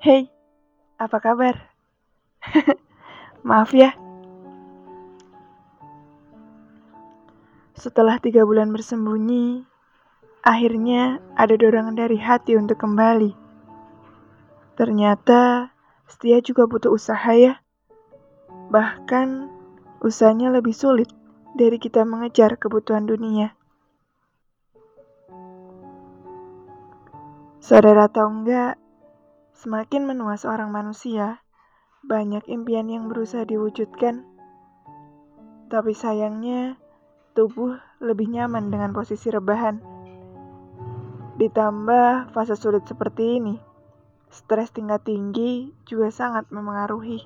Hey, apa kabar? Maaf ya. Setelah tiga bulan bersembunyi, akhirnya ada dorongan dari hati untuk kembali. Ternyata setia juga butuh usaha ya. Bahkan usahanya lebih sulit dari kita mengejar kebutuhan dunia. Sadar atau enggak, semakin menua seorang manusia, banyak impian yang berusaha diwujudkan. Tapi sayangnya, tubuh lebih nyaman dengan posisi rebahan. Ditambah fase sulit seperti ini, stres tingkat tinggi juga sangat memengaruhi.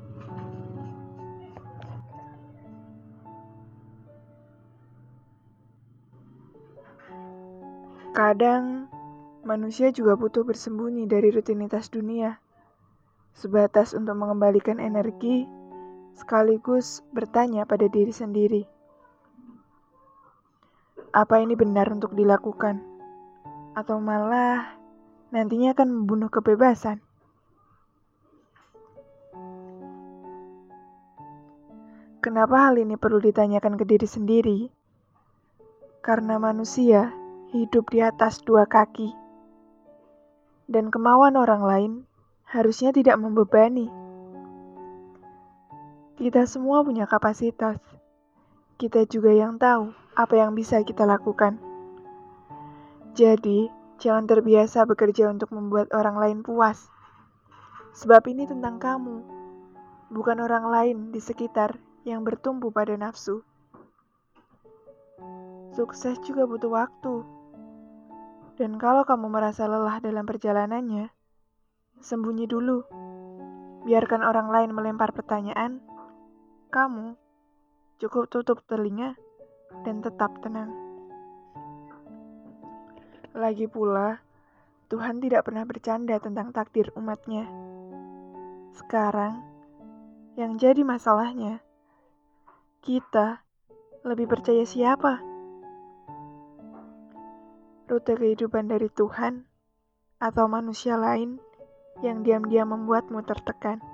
Kadang manusia juga butuh bersembunyi dari rutinitas dunia, sebatas untuk mengembalikan energi, sekaligus bertanya pada diri sendiri, apa ini benar untuk dilakukan, atau malah nantinya akan membunuh kebebasan. Kenapa hal ini perlu ditanyakan ke diri sendiri? Karena manusia hidup di atas dua kaki dan kemauan orang lain harusnya tidak membebani. Kita semua punya kapasitas. Kita juga yang tahu apa yang bisa kita lakukan. Jadi, jangan terbiasa bekerja untuk membuat orang lain puas. Sebab ini tentang kamu, bukan orang lain di sekitar yang bertumpu pada nafsu. Sukses juga butuh waktu dan kalau kamu merasa lelah dalam perjalanannya, sembunyi dulu. Biarkan orang lain melempar pertanyaan. Kamu cukup tutup telinga dan tetap tenang. Lagi pula, Tuhan tidak pernah bercanda tentang takdir umatnya. Sekarang, yang jadi masalahnya, kita lebih percaya siapa? Rute kehidupan dari Tuhan atau manusia lain yang diam-diam membuatmu tertekan.